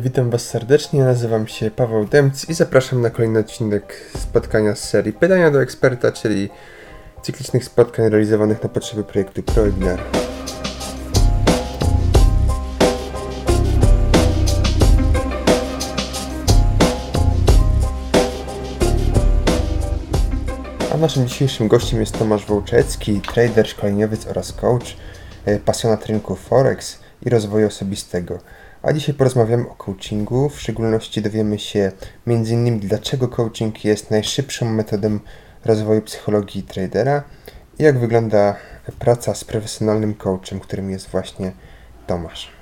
Witam Was serdecznie, nazywam się Paweł Demc i zapraszam na kolejny odcinek spotkania z serii Pytania do eksperta, czyli cyklicznych spotkań realizowanych na potrzeby projektu ProEgnar. A naszym dzisiejszym gościem jest Tomasz Wołczecki, trader, szkoleniowiec oraz coach, e, pasjonat rynku Forex i rozwoju osobistego. A dzisiaj porozmawiamy o coachingu, w szczególności dowiemy się m.in. dlaczego coaching jest najszybszą metodą rozwoju psychologii tradera i jak wygląda praca z profesjonalnym coachem, którym jest właśnie Tomasz.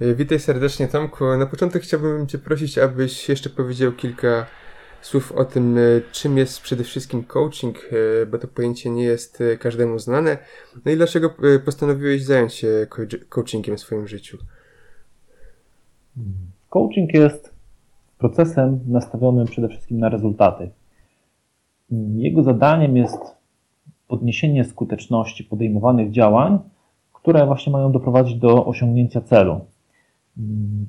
Witaj serdecznie Tomku. Na początek chciałbym Cię prosić, abyś jeszcze powiedział kilka słów o tym, e, czym jest przede wszystkim coaching, e, bo to pojęcie nie jest e, każdemu znane. No i dlaczego postanowiłeś zająć się coachingiem w swoim życiu? Coaching jest procesem nastawionym przede wszystkim na rezultaty. Jego zadaniem jest podniesienie skuteczności podejmowanych działań, które właśnie mają doprowadzić do osiągnięcia celu.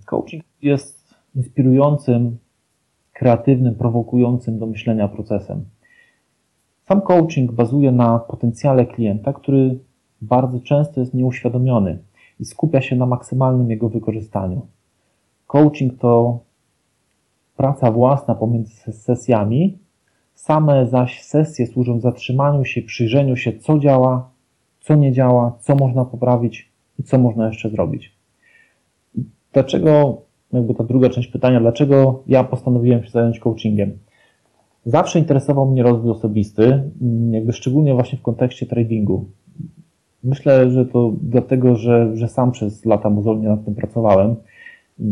Coaching jest inspirującym kreatywnym, prowokującym do myślenia procesem. Sam coaching bazuje na potencjale klienta, który bardzo często jest nieuświadomiony i skupia się na maksymalnym jego wykorzystaniu. Coaching to praca własna pomiędzy sesjami, same zaś sesje służą zatrzymaniu się, przyjrzeniu się, co działa, co nie działa, co można poprawić i co można jeszcze zrobić. Dlaczego jakby ta druga część pytania, dlaczego ja postanowiłem się zająć coachingiem. Zawsze interesował mnie rozwój osobisty, jakby szczególnie właśnie w kontekście tradingu. Myślę, że to dlatego, że, że sam przez lata mozolnie nad tym pracowałem.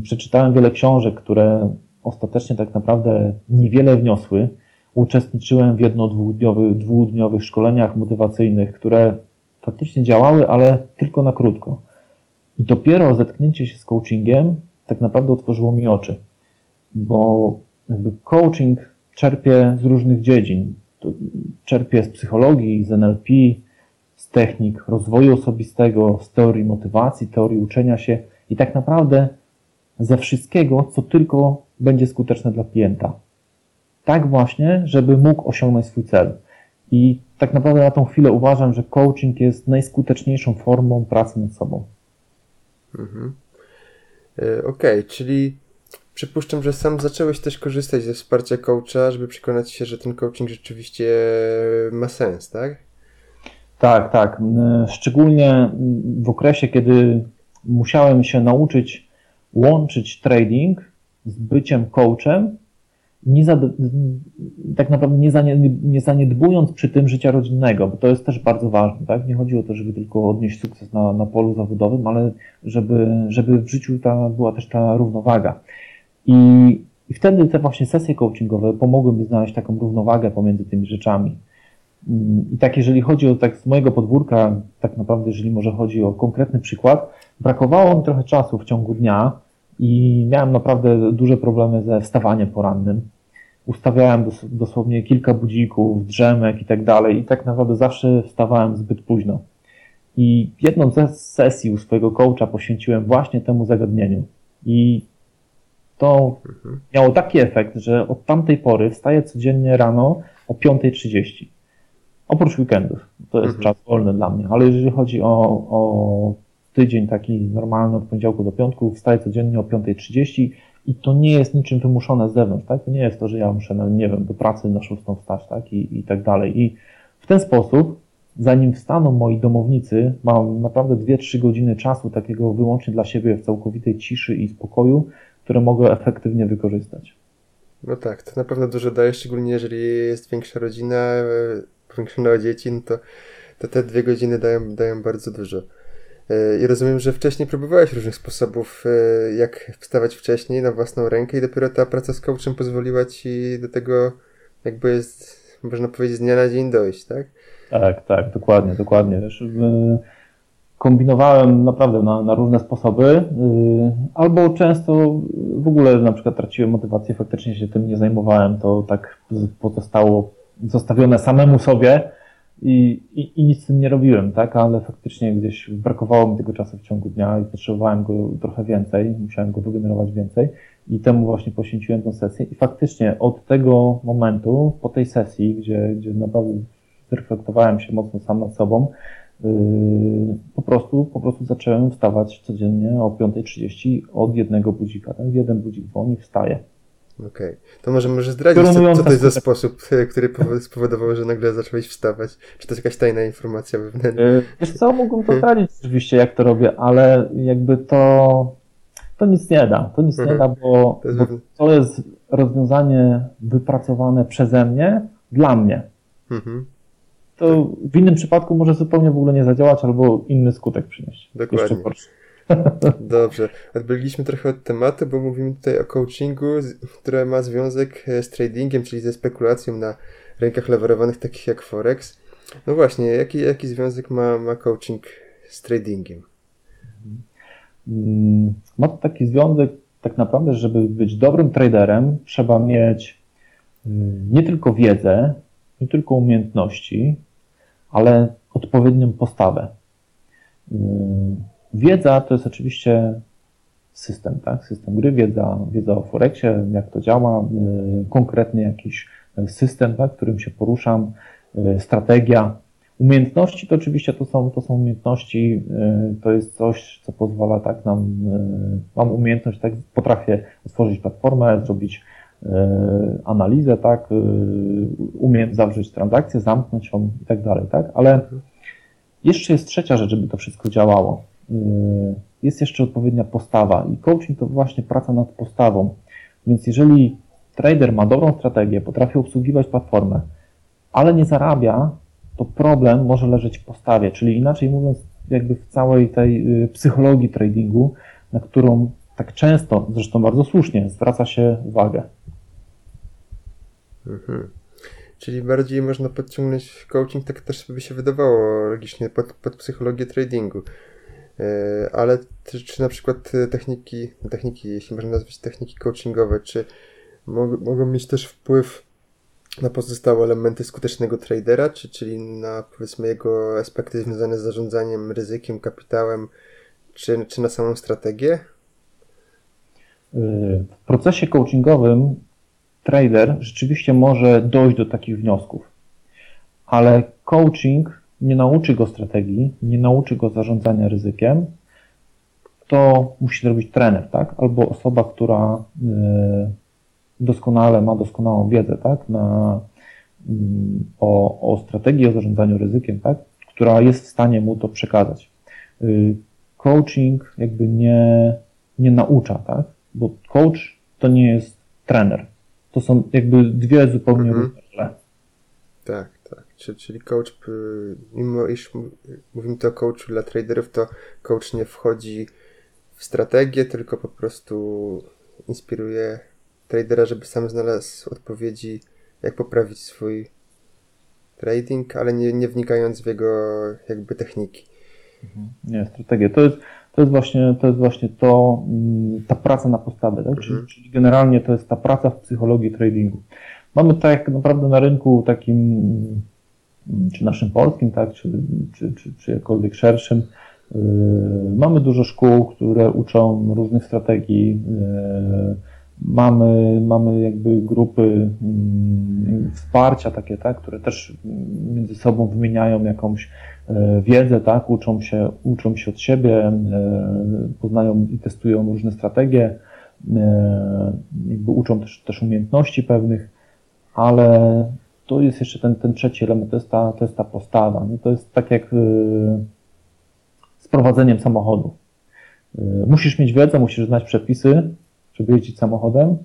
Przeczytałem wiele książek, które ostatecznie tak naprawdę niewiele wniosły. Uczestniczyłem w jedno-dwudniowych dwudniowych szkoleniach motywacyjnych, które faktycznie działały, ale tylko na krótko. I dopiero zetknięcie się z coachingiem tak naprawdę otworzyło mi oczy, bo jakby coaching czerpie z różnych dziedzin. Czerpie z psychologii, z NLP, z technik rozwoju osobistego, z teorii motywacji, teorii uczenia się i tak naprawdę ze wszystkiego, co tylko będzie skuteczne dla klienta. Tak właśnie, żeby mógł osiągnąć swój cel. I tak naprawdę na tą chwilę uważam, że coaching jest najskuteczniejszą formą pracy nad sobą. Mhm. E, okej, okay, czyli przypuszczam, że sam zacząłeś też korzystać ze wsparcia coacha, żeby przekonać się, że ten coaching rzeczywiście ma sens, tak? Tak, tak. Szczególnie w okresie, kiedy musiałem się nauczyć łączyć trading z byciem coachem, nie tak naprawdę nie, nie zaniedbując przy tym życia rodzinnego, bo to jest też bardzo ważne. Tak? Nie chodzi o to, żeby tylko odnieść sukces na, na polu zawodowym, ale żeby, żeby w życiu ta, była też ta równowaga. I, I wtedy te właśnie sesje coachingowe pomogły mi znaleźć taką równowagę pomiędzy tymi rzeczami. I tak, jeżeli chodzi o tak z mojego podwórka, tak naprawdę, jeżeli może chodzi o konkretny przykład, brakowało mi trochę czasu w ciągu dnia i miałem naprawdę duże problemy ze wstawaniem porannym ustawiałem dos dosłownie kilka budzików, drzemek i tak dalej i tak naprawdę zawsze wstawałem zbyt późno. I jedną ze sesji u swojego coacha poświęciłem właśnie temu zagadnieniu. I to mhm. miało taki efekt, że od tamtej pory wstaję codziennie rano o 5.30. Oprócz weekendów. To jest mhm. czas wolny dla mnie. Ale jeżeli chodzi o, o tydzień taki normalny od poniedziałku do piątku, wstaję codziennie o 5.30 i to nie jest niczym wymuszone z zewnątrz, tak? To nie jest to, że ja muszę, nie wiem, do pracy na szóstą wstać, tak? I, I tak dalej. I w ten sposób, zanim wstaną moi domownicy, mam naprawdę 2-3 godziny czasu takiego wyłącznie dla siebie w całkowitej ciszy i spokoju, które mogę efektywnie wykorzystać. No tak, to na pewno dużo daje, szczególnie jeżeli jest większa rodzina, e, powiększone dzieci, no to, to te dwie godziny dają, dają bardzo dużo. I rozumiem, że wcześniej próbowałeś różnych sposobów, e, jak wstawać wcześniej na własną rękę i dopiero ta praca z coachem pozwoliła ci do tego jakby jest, można powiedzieć, z dnia na dzień dojść, tak? Tak, tak, dokładnie, dokładnie. Wiesz, kombinowałem naprawdę na, na różne sposoby, y, albo często w ogóle na przykład traciłem motywację, faktycznie się tym nie zajmowałem, to tak pozostało zostawione samemu sobie, i, i, i nic z tym nie robiłem, tak? Ale faktycznie gdzieś brakowało mi tego czasu w ciągu dnia i potrzebowałem go trochę więcej, musiałem go wygenerować więcej i temu właśnie poświęciłem tę sesję. I faktycznie od tego momentu, po tej sesji, gdzie, gdzie naprawdę zreflektowałem się mocno sam nad sobą, yy, po prostu, po prostu zacząłem wstawać codziennie o 5.30 od jednego budzika. Tak? Jeden budzik dzwoni, wstaję. Okej. Okay. To może może zdradzić, co, co to jest za sposób, który spowodował, że nagle zacząłeś wstawać? Czy to jest jakaś tajna informacja wewnętrzna? Yy, wiesz co, mógłbym to zdradzić oczywiście, jak to robię, ale jakby to, to nic nie da. To nic mhm. nie da, bo to, jest... bo to jest rozwiązanie wypracowane przeze mnie, dla mnie. Mhm. To w innym przypadku może zupełnie w ogóle nie zadziałać albo inny skutek przynieść. Dokładnie. Dobrze. Odbyliśmy trochę od tematu, bo mówimy tutaj o coachingu, które ma związek e, z tradingiem, czyli ze spekulacją na rynkach lewarowanych takich jak Forex. No właśnie, jaki, jaki związek ma, ma coaching z tradingiem? Mm, ma to taki związek tak naprawdę, żeby być dobrym traderem, trzeba mieć y, nie tylko wiedzę, nie tylko umiejętności, ale odpowiednią postawę. Y, Wiedza to jest oczywiście system, tak? System gry, wiedza, wiedza o Forexie, jak to działa, y, konkretny jakiś system, tak, którym się poruszam, y, strategia. Umiejętności to oczywiście to są, to są umiejętności, y, to jest coś, co pozwala tak nam, mam umiejętność, tak, potrafię otworzyć platformę, zrobić analizę, tak, umiem zawrzeć transakcję, zamknąć ją i tak dalej, tak, ale jeszcze jest trzecia rzecz, żeby to wszystko działało. Y, jest jeszcze odpowiednia postawa i coaching to właśnie praca nad postawą. Więc jeżeli trader ma dobrą strategię, potrafi obsługiwać platformę, ale nie zarabia, to problem może leżeć w postawie, czyli inaczej mówiąc, jakby w całej tej y, psychologii tradingu, na którą tak często, zresztą bardzo słusznie, zwraca się uwagę. Mhm. Czyli bardziej można podciągnąć coaching, tak też by się wydawało logicznie, pod, pod psychologię tradingu. E, ale czy, czy na przykład techniki, techniki, jeśli można nazwać techniki coachingowe, czy mogą mieć też wpływ na pozostałe elementy skutecznego tradera, czy, czyli na powiedzmy jego aspekty związane z zarządzaniem ryzykiem, kapitałem, czy, czy na samą strategię? W procesie coachingowym trader rzeczywiście może dojść do takich wniosków, ale coaching nie nauczy go strategii, nie nauczy go zarządzania ryzykiem, to musi zrobić trener, tak? Albo osoba, która e, doskonale ma doskonałą wiedzę, tak? Na, mm, o, o strategii, o zarządzaniu ryzykiem, tak? Która jest w stanie mu to przekazać. Y, coaching jakby nie, nie naucza, tak? Bo coach to nie jest trener. To są jakby dwie zupełnie mhm. różne rzeczy. Tak. Czyli coach, mimo iż mówimy to o coachu dla traderów, to coach nie wchodzi w strategię, tylko po prostu inspiruje tradera, żeby sam znalazł odpowiedzi, jak poprawić swój trading, ale nie, nie wnikając w jego jakby techniki. Mhm. Nie, strategia. To jest, to jest właśnie to, jest właśnie to mm, ta praca na postawę, tak? czyli, mhm. czyli generalnie to jest ta praca w psychologii tradingu. Mamy tak naprawdę na rynku takim czy naszym polskim, tak, czy, czy, czy, czy jakkolwiek szerszym. Y, mamy dużo szkół, które uczą różnych strategii. Y, mamy, mamy jakby grupy mm, wsparcia takie, tak, które też między sobą wymieniają jakąś y, wiedzę, tak, uczą się, uczą się od siebie, poznają i testują różne strategie, jakby uczą też, też umiejętności pewnych, ale tu jest jeszcze ten, ten trzeci element, to jest ta, to jest ta postawa. Nie? To jest tak jak yy, z prowadzeniem samochodu. Yy, musisz mieć wiedzę, musisz znać przepisy, żeby jeździć samochodem,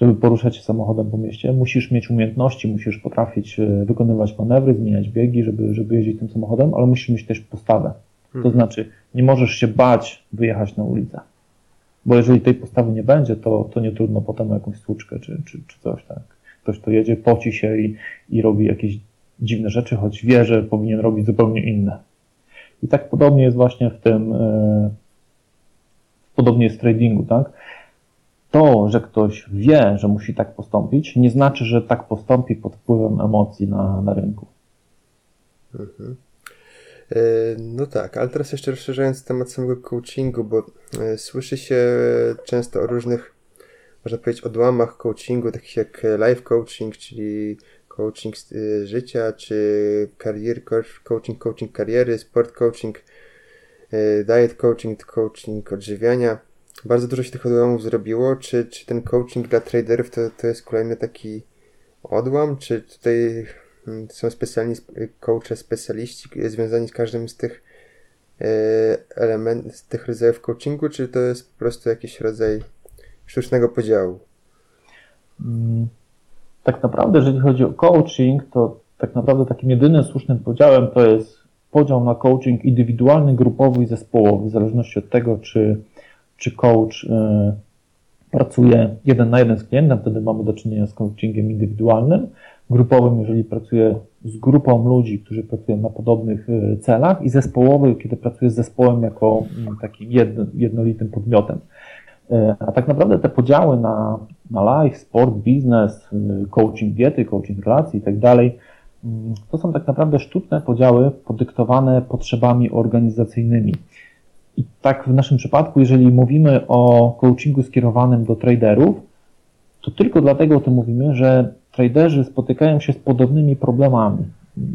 żeby poruszać się samochodem po mieście. Musisz mieć umiejętności, musisz potrafić yy, wykonywać manewry, zmieniać biegi, żeby, żeby jeździć tym samochodem, ale musisz mieć też postawę. To mhm. znaczy, nie możesz się bać wyjechać na ulicę. Bo jeżeli tej postawy nie będzie, to, to nie trudno potem o jakąś stłuczkę czy, czy, czy coś tak ktoś tu jedzie, poci się i, i robi jakieś dziwne rzeczy, choć wie, że powinien robić zupełnie inne. I tak podobnie jest właśnie w tym, e, podobnie jest w tradingu, tak? To, że ktoś wie, że musi tak postąpić, nie znaczy, że tak postąpi pod wpływem emocji na, na rynku. Mhm. E, no tak, ale teraz jeszcze rozszerzając temat samego coachingu, bo e, słyszy się często o różnych, można powiedzieć, odłamach coachingu, takich jak life coaching, czyli coaching e, życia, czy career coaching, coaching kariery, sport coaching, diet coaching, coaching odżywiania. Bardzo dużo się tych odłamów zrobiło. Czy, czy ten coaching dla traderów to, to jest kolejny taki odłam, czy tutaj Mm, są specjalni coache, specjaliści związani z każdym z tych elementów, z tych rodzajów coachingu, czy to jest po prostu jakiś rodzaj sztucznego podziału? Mm, tak naprawdę, jeżeli chodzi o coaching, to tak naprawdę takim jedynym słusznym podziałem to jest podział na coaching indywidualny, grupowy i zespołowy, w zależności od tego, czy, czy coach y, pracuje jeden na jeden z klientem, wtedy mamy do czynienia z coachingiem indywidualnym, grupowym, jeżeli pracuję z grupą ludzi, którzy pracują na podobnych e, celach i zespołowy, kiedy pracuję z zespołem jako mm, takim jednolitym podmiotem. E, a tak naprawdę te podziały na, na life, sport, biznes, e, coaching diety, coaching relacji i tak dalej, mm, to są tak naprawdę sztuczne podziały podyktowane potrzebami organizacyjnymi. I tak w naszym przypadku, jeżeli mówimy o coachingu skierowanym do traderów, to tylko dlatego o tym mówimy, że traderzy spotykają się z podobnymi problemami.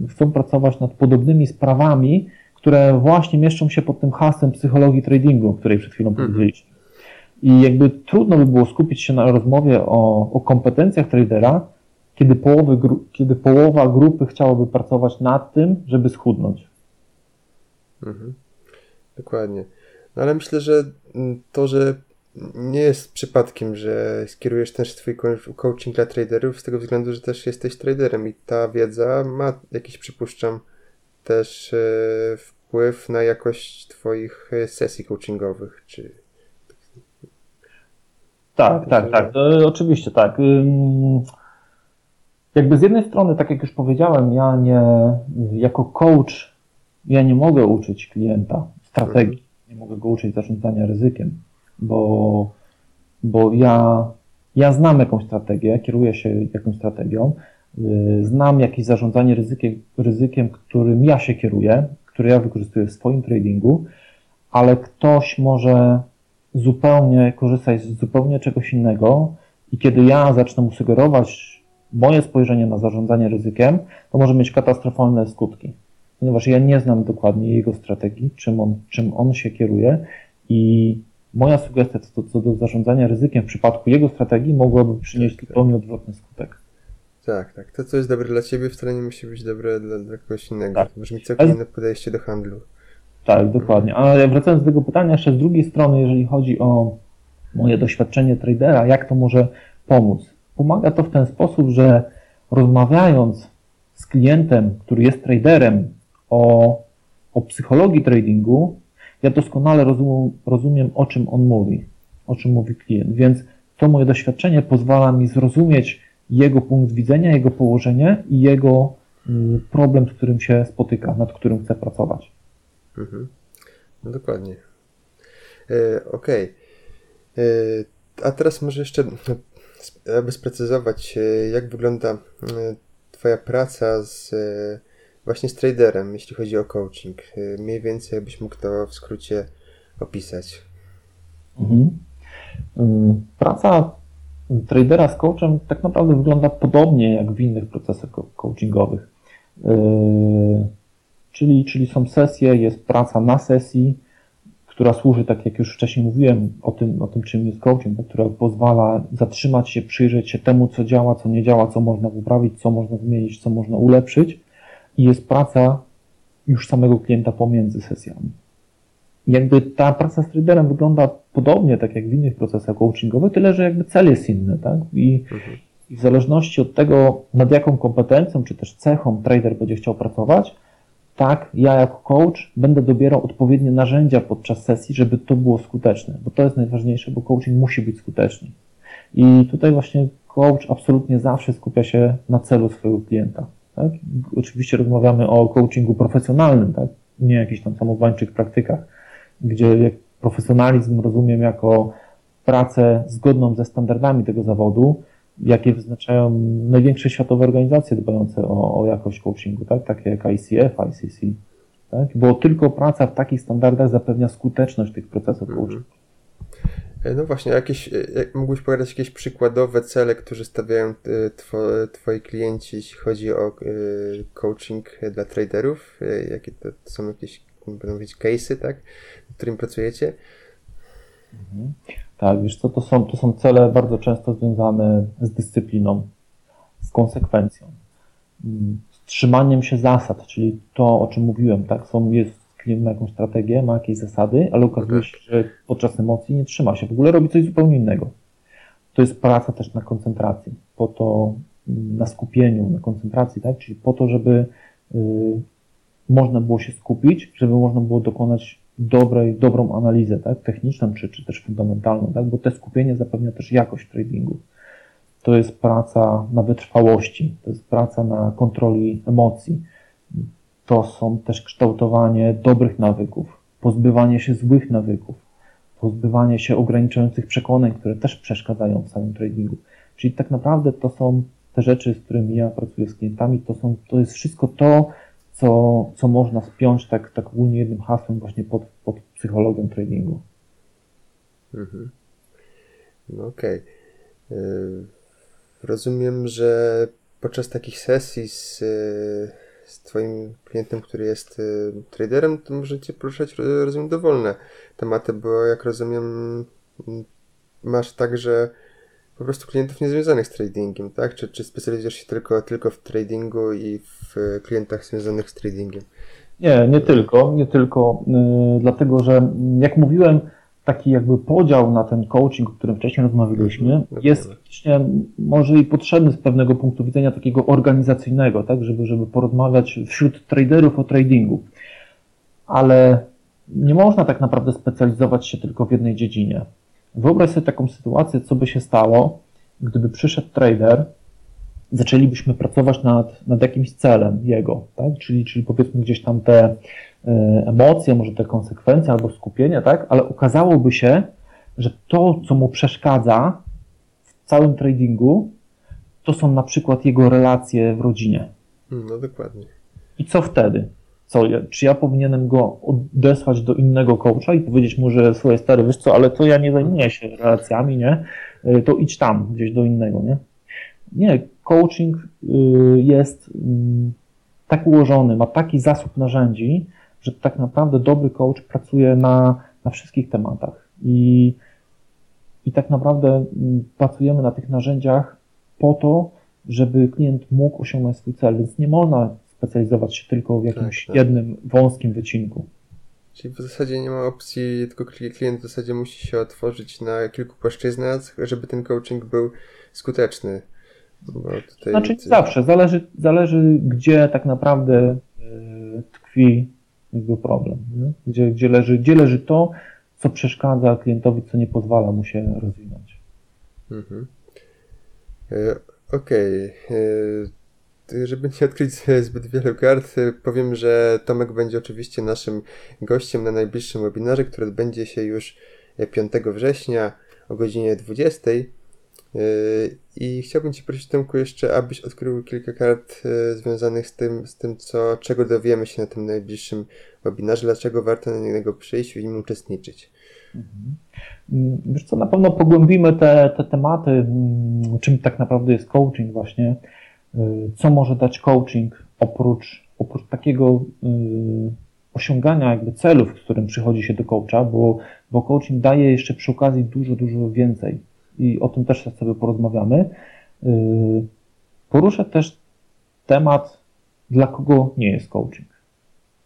Chcą pracować nad podobnymi sprawami, które właśnie mieszczą się pod tym hasłem psychologii tradingu, o której przed chwilą mhm. powiedzieliśmy. I jakby trudno by było skupić się na rozmowie o, o kompetencjach tradera, kiedy, połowy, kiedy połowa grupy chciałaby pracować nad tym, żeby schudnąć. Mhm. Dokładnie. No ale myślę, że to, że nie jest przypadkiem, że skierujesz też swój coaching dla traderów z tego względu, że też jesteś traderem i ta wiedza ma jakiś, przypuszczam, też e, wpływ na jakość twoich e, sesji coachingowych, czy... Tak, tak, tak, to, oczywiście tak. Jakby z jednej strony, tak jak już powiedziałem, ja nie, jako coach, ja nie mogę uczyć klienta strategii, mhm. nie mogę go uczyć zarządzania ryzykiem bo, bo ja, ja znam jakąś strategię, kieruję się jakąś strategią, y, znam jakieś zarządzanie ryzykiem, ryzykiem, którym ja się kieruję, które ja wykorzystuję w swoim tradingu, ale ktoś może zupełnie korzystać z zupełnie czegoś innego i kiedy ja zacznę mu sugerować moje spojrzenie na zarządzanie ryzykiem, to może mieć katastrofalne skutki. Ponieważ ja nie znam dokładnie jego strategii, czym on, czym on się kieruje i moja sugestia co, co do zarządzania ryzykiem w przypadku jego strategii mogłaby przynieść tak, zupełnie tak. odwrotny skutek. Tak, tak. To, co jest dobre dla ciebie, wcale nie musi być dobre dla, dla kogoś innego. Tak. Może mieć całkiem inne podejście do handlu. Tak, dokładnie. Ale wracając do tego pytania, jeszcze z drugiej strony, jeżeli chodzi o moje doświadczenie tradera, jak to może pomóc? Pomaga to w ten sposób, że rozmawiając z klientem, który jest traderem o, o psychologii tradingu, ja doskonale rozumiem, o czym on mówi, o czym mówi klient, więc to moje doświadczenie pozwala mi zrozumieć jego punkt widzenia, jego położenie i jego y, problem, z którym się spotyka, nad którym chce pracować. Mhm. No dokładnie. E, Okej. Okay. E, a teraz może jeszcze, aby sprecyzować, e, jak wygląda e, Twoja praca z właśnie z traderem, jeśli chodzi o coaching. Mniej więcej jakbyś mógł to w skrócie opisać. Mhm. Praca tradera z coachem tak naprawdę wygląda podobnie jak w innych procesach coachingowych. Czyli, czyli są sesje, jest praca na sesji, która służy, tak jak już wcześniej mówiłem, o tym, o tym czym jest coaching, która pozwala zatrzymać się, przyjrzeć się temu, co działa, co nie działa, co można poprawić, co można zmienić, co można ulepszyć i jest praca już samego klienta pomiędzy sesjami. Jakby ta praca z traderem wygląda podobnie, tak jak w innych procesach coachingowych, tyle że jakby cel jest inny, tak? I, mhm. I, w zależności od tego, nad jaką kompetencją czy też cechą trader będzie chciał pracować, tak, ja jako coach będę dobierał odpowiednie narzędzia podczas sesji, żeby to było skuteczne, bo to jest najważniejsze, bo coaching musi być skuteczny. I tutaj właśnie coach absolutnie zawsze skupia się na celu swojego klienta. Tak? Oczywiście rozmawiamy o coachingu profesjonalnym, tak? nie jakichś tam samozwańczych praktykach, gdzie profesjonalizm rozumiem jako pracę zgodną ze standardami tego zawodu, jakie wyznaczają największe światowe organizacje dbające o, o jakość coachingu, tak? takie jak ICF, ICC. Tak? Bo tylko praca w takich standardach zapewnia skuteczność tych procesów Mhm. coachingu. E, No właśnie, jakieś, e, jak mógłbyś pokazać jakieś przykładowe cele, które stawiają e, two, twoi klienci, jeśli chodzi o coaching dla traderów? Jakie to, to są jakieś, będą mówić, case'y, tak? nad którymi pracujecie? Tak, wiesz co, to są, to są cele bardzo często związane z dyscypliną, z konsekwencją, mm, z trzymaniem się zasad, czyli to, o czym mówiłem, tak, są, jest, klient ma jakąś strategię, ma jakieś zasady, ale okazuje się, że podczas emocji nie trzyma się, w ogóle robi coś zupełnie innego. To jest praca też na koncentracji, po to, mm, na skupieniu, na koncentracji, tak, czyli po to, żeby y, można było się skupić, żeby można było dokonać dobrej, dobrą analizę, tak, techniczną czy, czy też fundamentalną, tak, bo te skupienie zapewnia też jakość tradingu. To jest praca na wytrwałości, to jest praca na kontroli emocji. To są też kształtowanie dobrych nawyków, pozbywanie się złych nawyków, pozbywanie się ograniczających przekonań, które też przeszkadzają w samym tradingu. Czyli tak naprawdę to są te rzeczy, z którymi ja pracuję z klientami, to, są, to jest wszystko to, co, co można spiąć tak, tak ogólnie jednym hasłem właśnie pod, pod psychologią tradingu. Mhm. No okej. E, Rozumiem, że podczas takich sesji z, e, z Twoim klientem, który jest e, traderem, to możecie poruszać, ro- rozumiem, dowolne tematy, bo jak rozumiem, masz także po prostu klientów niezwiązanych z tradingiem, tak? Czy, czy specjalizujesz się tylko, tylko w tradingu i w klientach związanych z tradingiem? Nie, nie tylko, nie tylko, yy, dlatego że mm, jak mówiłem, taki jakby podział na ten coaching, o którym wcześniej rozmawialiśmy, Mhm, jest faktycznie może i potrzebny z pewnego punktu widzenia takiego organizacyjnego, tak, żeby, żeby porozmawiać wśród traderów o tradingu. Ale nie można tak naprawdę specjalizować się tylko w jednej dziedzinie. Wyobraź sobie taką sytuację, co by się stało, gdyby przyszedł trader, zaczęlibyśmy pracować nad, nad jakimś celem jego, tak? czyli, czyli powiedzmy gdzieś tam te e, emocje, może te konsekwencje albo skupienie, tak? ale okazałoby się, że to, co mu przeszkadza w całym tradingu, to są na przykład jego relacje w rodzinie. Mm, No dokładnie. I co wtedy? Co, ja- czy ja powinienem go odesłać do innego coacha i powiedzieć mu, że słuchaj stary, wiesz co, ale to ja nie zajmuję się relacjami, nie? Y, To idź tam, gdzieś do innego, nie? Nie, coaching y, jest mm, tak ułożony, ma taki zasób narzędzi, że tak naprawdę dobry coach pracuje na, na wszystkich tematach. I, I tak naprawdę mm, pracujemy na tych narzędziach po to, żeby klient mógł osiągnąć swój cel, więc nie można specjalizować się tylko w jakimś Tak, tak. jednym wąskim wycinku. Czyli w zasadzie nie ma opcji, tylko kli- klient w zasadzie musi się otworzyć na kilku płaszczyznach, żeby ten coaching był skuteczny. Bo tutaj Znaczy nie zawsze, zależy, zależy gdzie tak naprawdę y, tkwi jakby problem, nie? Gdzie, gdzie, leży, gdzie leży to, co przeszkadza klientowi, co nie pozwala mu się rozwinąć. Mhm. E, Okej. E, Żeby nie odkryć zbyt wielu kart, e, powiem, że Tomek będzie oczywiście naszym gościem na najbliższym webinarze, który odbędzie się już e, 5 września o godzinie 20. E, I chciałbym Cię prosić, Tomku, jeszcze, abyś odkrył kilka kart e, związanych z tym, z tym co, czego dowiemy się na tym najbliższym webinarze, dlaczego warto na niego przyjść i w nim uczestniczyć. Mm, Wiesz co, na pewno pogłębimy te, te tematy, mm, czym tak naprawdę jest coaching właśnie, co może dać coaching oprócz, oprócz takiego y, osiągania jakby celów, z którym przychodzi się do coacha, bo, bo coaching daje jeszcze przy okazji dużo, dużo więcej i o tym też sobie porozmawiamy. Y, Poruszę też temat, dla kogo nie jest coaching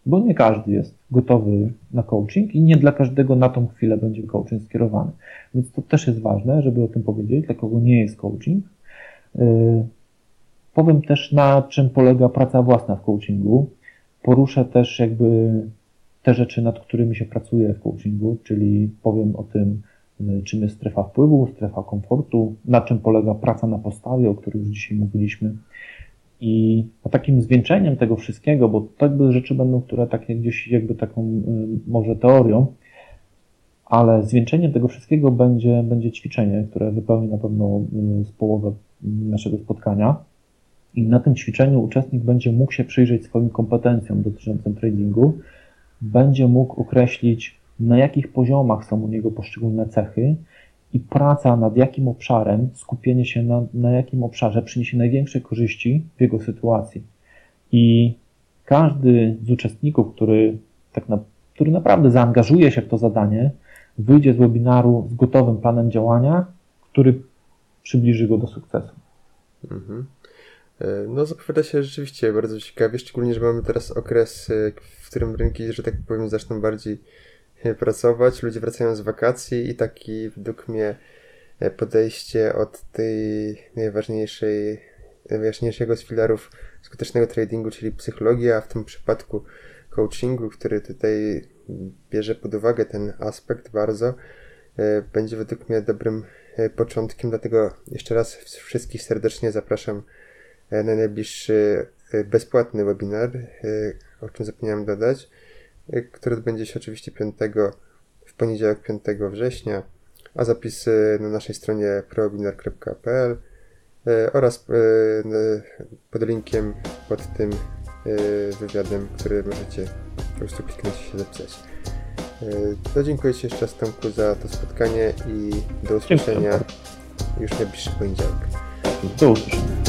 bo nie każdy jest gotowy na coaching i nie dla każdego na tą chwilę będzie coaching skierowany. Więc to też jest ważne, żeby o tym powiedzieć, dla kogo nie jest coaching. Powiem też, na czym polega praca własna w coachingu. Poruszę też jakby te rzeczy, nad którymi się pracuje w coachingu, czyli powiem o tym, yy, czym jest strefa wpływu, strefa komfortu, na czym polega praca na postawie, o której już dzisiaj mówiliśmy. I takim zwieńczeniem tego wszystkiego, bo to jakby rzeczy będą, które takie gdzieś jakby taką y, może teorią, ale zwieńczeniem tego wszystkiego będzie, będzie ćwiczenie, które wypełni na pewno y, z połowę naszego spotkania. I na tym ćwiczeniu uczestnik będzie mógł się przyjrzeć swoim kompetencjom dotyczącym tradingu, będzie mógł określić, na jakich poziomach są u niego poszczególne cechy i praca nad jakim obszarem, skupienie się na, na jakim obszarze przyniesie największe korzyści w jego sytuacji. I każdy z uczestników, który, tak na, który naprawdę zaangażuje się w to zadanie, wyjdzie z webinaru z gotowym planem działania, który przybliży go do sukcesu. Mhm. E, no, zapowiada się rzeczywiście bardzo ciekawie, szczególnie, że mamy teraz okres, e, w którym rynki, że tak powiem, zaczną bardziej e, pracować, ludzie wracają z wakacji i taki według mnie podejście od tej najważniejszej, najważniejszego z filarów skutecznego tradingu, czyli psychologia, a w tym przypadku coachingu, który tutaj bierze pod uwagę ten aspekt bardzo, będzie według mnie dobrym początkiem, dlatego jeszcze raz wszystkich serdecznie zapraszam na najbliższy e, bezpłatny webinar, e, o czym zapomniałem dodać, który odbędzie się oczywiście 5, w poniedziałek 5 września, a zapisy na naszej stronie prowebinar.pl oraz pod linkiem pod tym wywiadem, który możecie po prostu kliknąć i się zapisać. To dziękuję Ci jeszcze raz Tomku za to spotkanie i do usłyszenia już w najbliższy poniedziałek. Do usłyszenia.